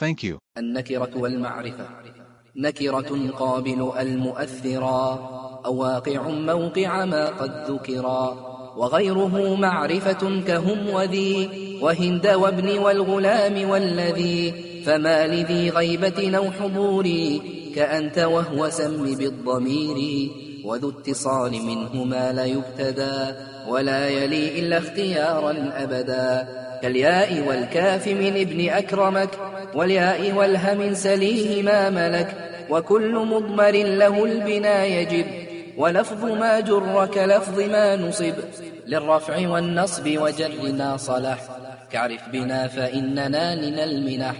Thank you. النكرة والمعرفة. نكرة قابل المؤثرا أو واقع موقع ما قد ذكرا وغيره معرفة كهم وذي. وهند وابن والغلام والذي. فما لذي غيبة أو حضور. كأنت وهو سم بالضمير. وذو اتصال منهما لا يبتدى. ولا يلي إلا اختيارا أبدا. كالياء والكاف من ابن أكرمك والياء والهم سليه ما ملك وكل مضمر له البنا يجب ولفظ ما جر كلفظ ما نصب للرفع والنصب وجرنا صلح. كعرف بنا فإننا لنا المنح.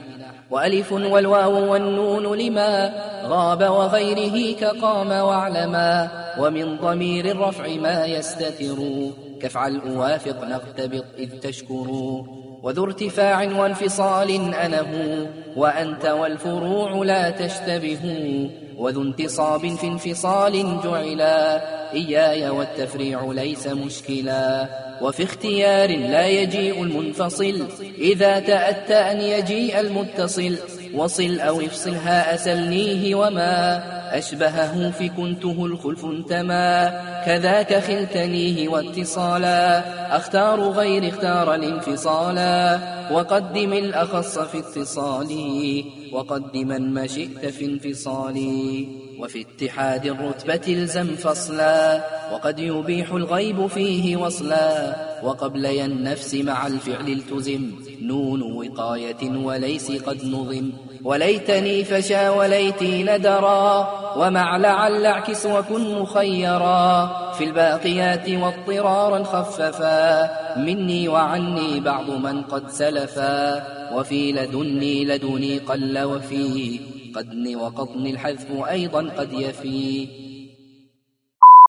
وألف والواو والنون لما غاب وغيره كقام واعلما ومن ضمير الرفع ما يستتر. كفعل أوافق نقتبط إذ تشكر. وذو ارتفاع وانفصال أنه وأنت والفروع لا تشتبه وذو انتصاب في انفصال جعلا إياي والتفريع ليس مشكلا وفي اختيار لا يجيء المنفصل إذا تأتى أن يجيء المتصل وصل أو افصلها أسلنيه وما أشبهه في كنته الخلف انتما كذاك خلتنيه واتصالا أختار غير اختار الانفصالا وقدم الأخص في اتصالي وقدما ما شئت في انفصالي وفي اتحاد الرتبة الزم فصلا وقد يبيح الغيب فيه وصلا وقبل النفس مع الفعل التزم. نون وقاية وليس قد نظم. وليتني فشا وليتي ندرا. ومع لعل اعكس وكن مخيرا. في الباقيات واضطرارا خففا. مني وعني بعض من قد سلفا. وفي لدني لدني قل وفي. قدن وقطن الحذف أيضا قد يفي.